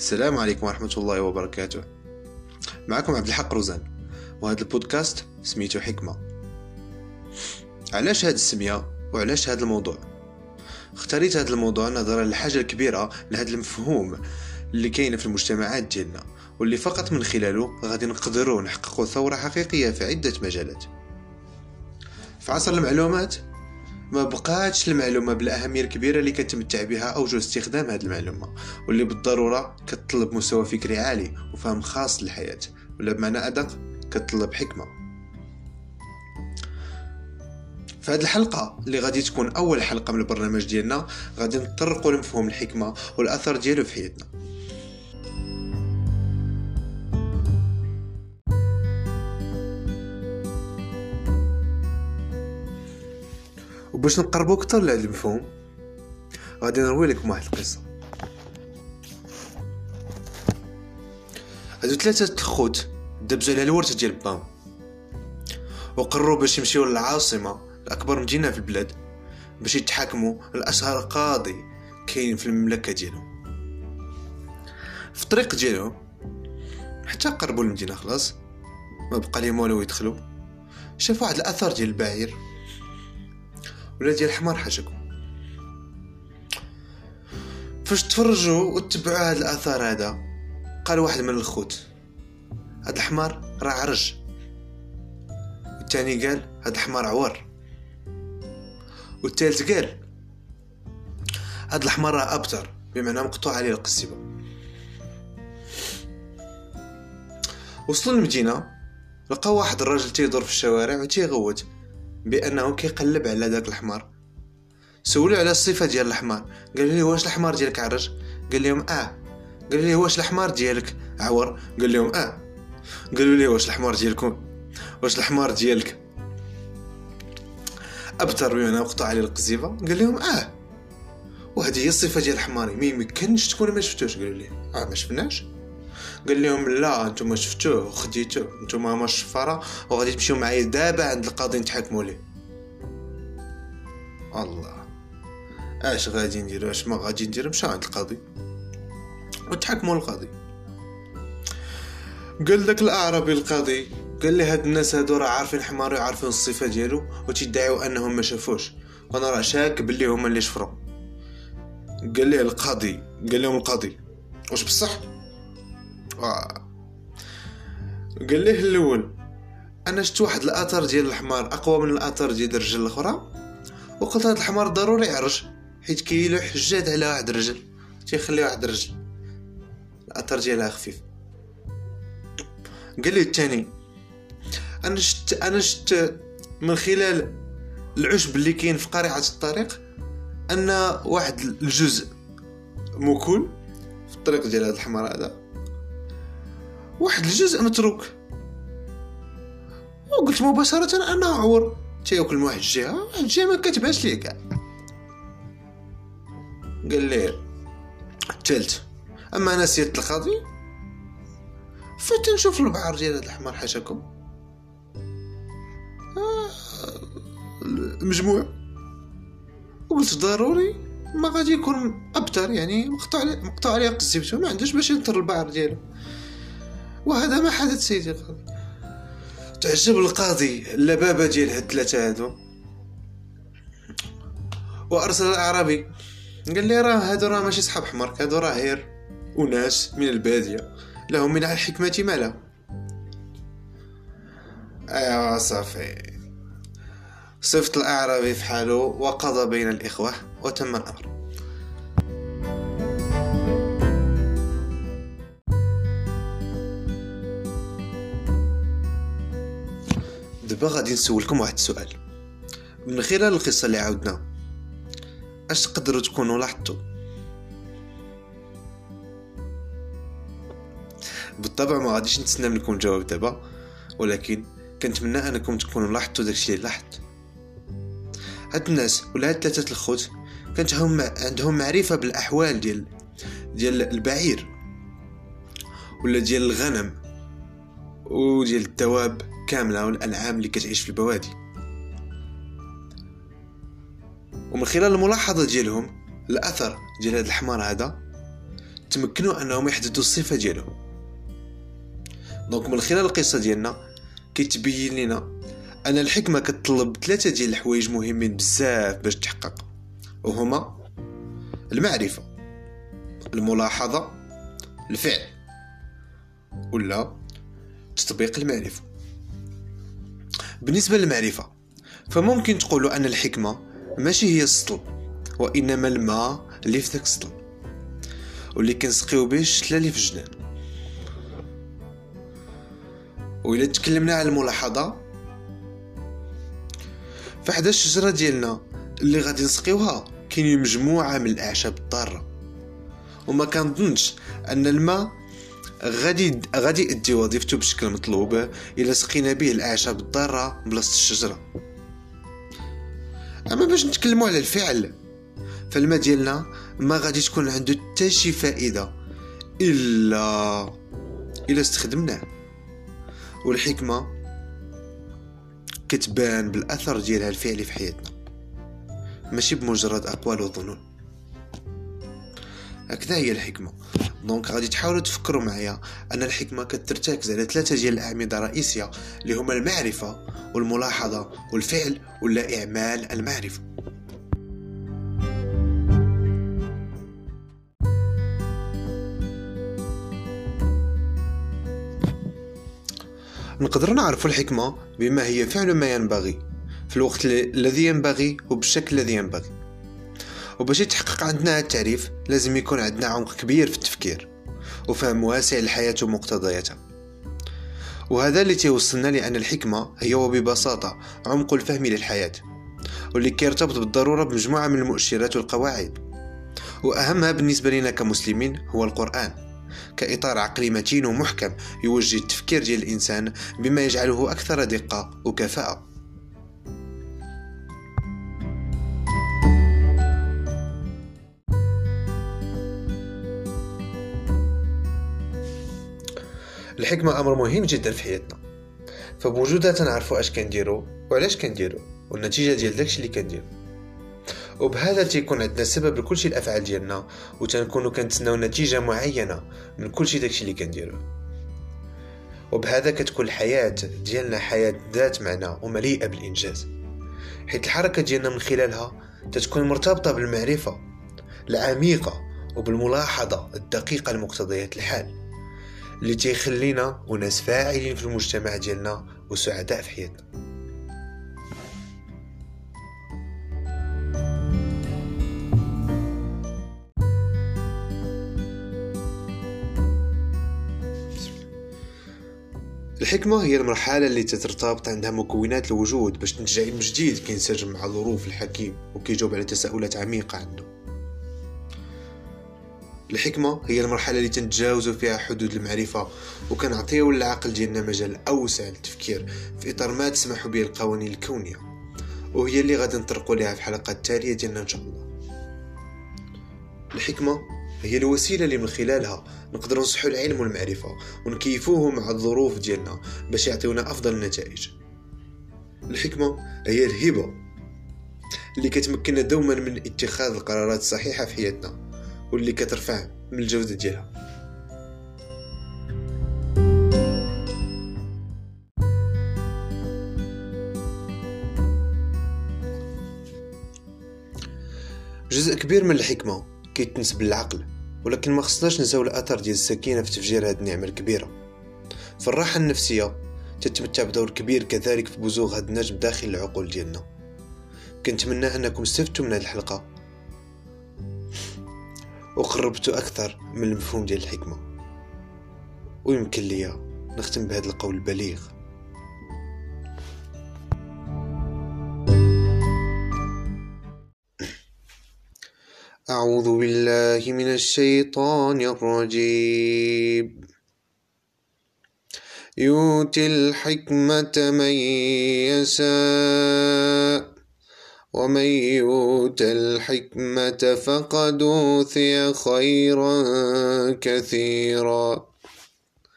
السلام عليكم ورحمة الله وبركاته. معكم عبد الحق روزان وهذا البودكاست سميتو حكمة. علاش هاد السمية؟ وعلاش هاد الموضوع؟ اختاريت هذا الموضوع نظرا للحاجة الكبيرة لهذا المفهوم اللي كاينة في المجتمعات ديالنا واللي فقط من خلاله غادي نقدروا نحققوا ثورة حقيقية في عدة مجالات. في عصر المعلومات ما بقاتش المعلومة بالأهمية الكبيرة اللي كتمتع بها أوجه استخدام هذه المعلومة. واللي بالضرورة كتطلب مستوى فكري عالي وفهم خاص للحياة ولا بمعنى أدق كتطلب حكمة. في هذه الحلقة اللي غادي تكون أول حلقة من البرنامج ديالنا غادي نطرقوا لمفهوم الحكمة والأثر ديالو في حياتنا. وباش نقربو أكثر لهذا المفهوم غادي نروي لكم واحد القصة. هادو ثلاثة الخوت دبزوا على الورثة ديال بام وقرروا باش يمشيو للعاصمة لاكبر مدينة في البلاد باش يتحاكموا لاشهر قاضي كاين في المملكة ديالهم. في الطريق ديالهم حتى قربوا المدينة خلاص ما بقى لهم والو يدخلوا. شافوا واحد الأثر ديال البعير. ولا ديال الحمار حاجكم؟ فاش تفرجوا وتبعوا هذا الآثار هذا قال واحد من الخوت هذا الحمار راه عرج. والثاني قال هذا الحمار عور والثالث قال هذا الحمار راه أبتر بمعنى مقطوع عليه القصيبة. وصلوا للمدينة لقاو واحد الراجل تيدور في الشوارع وتيغوت. بأنه كيقلب على داك الحمار. سولو على الصفة ديال الحمار. قال لي واش الحمار ديالك عرج؟ قال لهم آه. قال لي واش الحمار ديالك عور؟ قال لهم آه. قالوا لي واش الحمار ديالكم؟ واش الحمار ديالك؟ أبتر بمعنى قطع على القزيبه قال لهم آه. وهذه هي الصفة ديال الحماري ما يمكنش تكون ما شفتوش قالوا لي. آه ما شفناش. قال لهم لا أنتم شفتوه وخديتوه أنتم ما الشفاره وغادي تمشيو معايا دابا عند القاضي نتحاكموا ليه. الله. اش غادي نديرو؟ اش ما غادي ندير مشى عند القاضي. وتحكموا القاضي. قال داك الأعرابي القاضي قال لي هاد الناس هادو راه عارفين حمار وعارفين الصفة ديالو وتيدعيو أنهم ما شافوش. وأنا راه شاك باللي هما اللي شفروا. قال لي القاضي قال لهم القاضي. واش بصح. قال ليه الأول أنا شفت واحد الاثر ديال الحمار أقوى من الاثر ديال الرجل الأخرى. وقلت هذا الحمار ضروري يعرج حيت له حجات على واحد الرجل تيخلي واحد الرجل. الاثر ديالها خفيف. قال لي الثاني أنا شفت أنا شفت من خلال العشب اللي كاين في قريعة الطريق أن واحد الجزء مكون في الطريق ديال هذا الحمار هذا. واحد الجزء متروك. وقلت مباشرة أنا عور. تياكل من واحد الجهة واحد الجهة ما كتبانش ليه كاع. قال لي الثالث أما أنا سيادة القاضي فتنشوف البعر ديال هاد الحمار حاشاكم آه المجموع. وقلت ضروري ما غادي يكون أبتر يعني مقطع مقطع عليه قصيبته ما عندوش باش ينطر البعر ديالو. وهذا ما حدث سيدي القاضي. تعجب القاضي اللبابة ديال هاد الثلاثة هادو. وأرسل الأعرابي. قال لي راه هادو راه ماشي صحاب حمر هادو راه غير أناس من البادية. لهم من الحكمة ما لا أيوا صافي. صفت الأعرابي في حاله وقضى بين الإخوة وتم الأمر. دابا غادي نسولكم واحد السؤال. من خلال القصة اللي عاودنا أش تقدروا تكونوا لاحظتوا؟ بالطبع ما غاديش نتسنى منكم الجواب دابا ولكن كنتمنى أنكم تكونوا لاحظتوا داكشي اللي لاحظت. هاد الناس ولا هاد ثلاثة الخوت كانت هم عندهم معرفة بالأحوال ديال ديال البعير ولا ديال الغنم وديال الدواب. كاملة والأنعام اللي كتعيش في البوادي. ومن خلال الملاحظة ديالهم الأثر ديال هذا الحمار هذا تمكنوا أنهم يحددوا الصفة ديالهم. دونك من خلال القصة ديالنا كيتبين لنا أن الحكمة كتطلب ثلاثة ديال الحوايج مهمين بزاف باش تحقق. وهما المعرفة الملاحظة الفعل ولا تطبيق المعرفة. بالنسبة للمعرفة فممكن تقولوا أن الحكمة ماشي هي السطل وإنما الماء اللي في داك السطل واللي كنسقيو به الشتلة اللي في الجنان وإلا تكلمنا على الملاحظة فحدا الشجرة ديالنا اللي غادي نسقيوها كاين مجموعة من الأعشاب الضارة. وما كنظنش أن الماء غادي غادي يؤدي وظيفته بشكل مطلوب إلا سقينا به الأعشاب الضارة بلاصة الشجرة. أما باش نتكلموا على الفعل فالماء ديالنا ما غادي تكون عنده حتى شي فائدة إلا إلا استخدمناه. والحكمة كتبان بالأثر ديالها الفعلي في حياتنا ماشي بمجرد أقوال وظنون. هكذا هي الحكمة. دونك غادي تحاولوا تفكروا معايا أن الحكمة كترتكز على ثلاثة ديال الأعمدة رئيسية اللي هما المعرفة والملاحظة والفعل ولا إعمال المعرفة. نقدر نعرف الحكمة بما هي فعل ما ينبغي في الوقت الذي ينبغي وبالشكل الذي ينبغي. وباش يتحقق عندنا هذا التعريف لازم يكون عندنا عمق كبير في التفكير وفهم واسع للحياة ومقتضياتها وهذا اللي تيوصلنا لأن الحكمة هي وببساطة عمق الفهم للحياة واللي كيرتبط بالضرورة بمجموعة من المؤشرات والقواعد. وأهمها بالنسبة لنا كمسلمين هو القرآن كإطار عقلي متين ومحكم يوجه التفكير ديال الإنسان بما يجعله أكثر دقة وكفاءة. الحكمة أمر مهم جدا في حياتنا. فبوجودها تنعرفوا اش كنديرو وعلاش كنديرو والنتيجة ديال داكشي اللي كنديرو وبهذا تيكون عندنا سبب لكلشي الأفعال ديالنا وتنكونوا كنتسناو نتيجة معينة من كلشي داكشي اللي كنديرو وبهذا كتكون الحياة ديالنا حياة ذات معنى ومليئة بالإنجاز. حيث الحركة ديالنا من خلالها تتكون مرتبطة بالمعرفة العميقة وبالملاحظة الدقيقة لمقتضيات الحال. اللي تيخلينا وناس فاعلين في المجتمع ديالنا وسعداء في حياتنا. الحكمة هي المرحلة اللي تترتبط عندها مكونات الوجود باش تنتج علم جديد كينسجم مع ظروف الحكيم وكيجاوب على تساؤلات عميقة عنده. الحكمة هي المرحلة اللي تنتجاوزوا فيها حدود المعرفة وكنعطيو للعقل ديالنا مجال أوسع للتفكير في إطار ما تسمح به القوانين الكونية وهي اللي غادي نطرقوا لها في الحلقات التالية ديالنا إن شاء الله. الحكمة هي الوسيلة اللي من خلالها نقدر نصحوا العلم والمعرفة ونكيفوه مع الظروف ديالنا باش يعطيونا أفضل النتائج الحكمة هي الهبة اللي كتمكننا دوما من اتخاذ القرارات الصحيحة في حياتنا. واللي كترفع من الجودة ديالها. جزء كبير من الحكمة كيتنسب للعقل ولكن ما خصناش نساو الأثر ديال السكينة في تفجير هذه النعمة الكبيرة. فالراحه النفسية تتمتع بدور كبير كذلك في بزوغ هذا النجم داخل العقول ديالنا. كنتمنى أنكم استفدتوا من هذه الحلقة. وقربتوا أكثر من المفهوم ديال الحكمة. ويمكن ليا نختم بهذا القول البليغ. أعوذ بالله من الشيطان الرجيم. يؤتي الحكمة من يشاء. ومن يؤت الحكمة فقد أوتي خيرا كثيرا.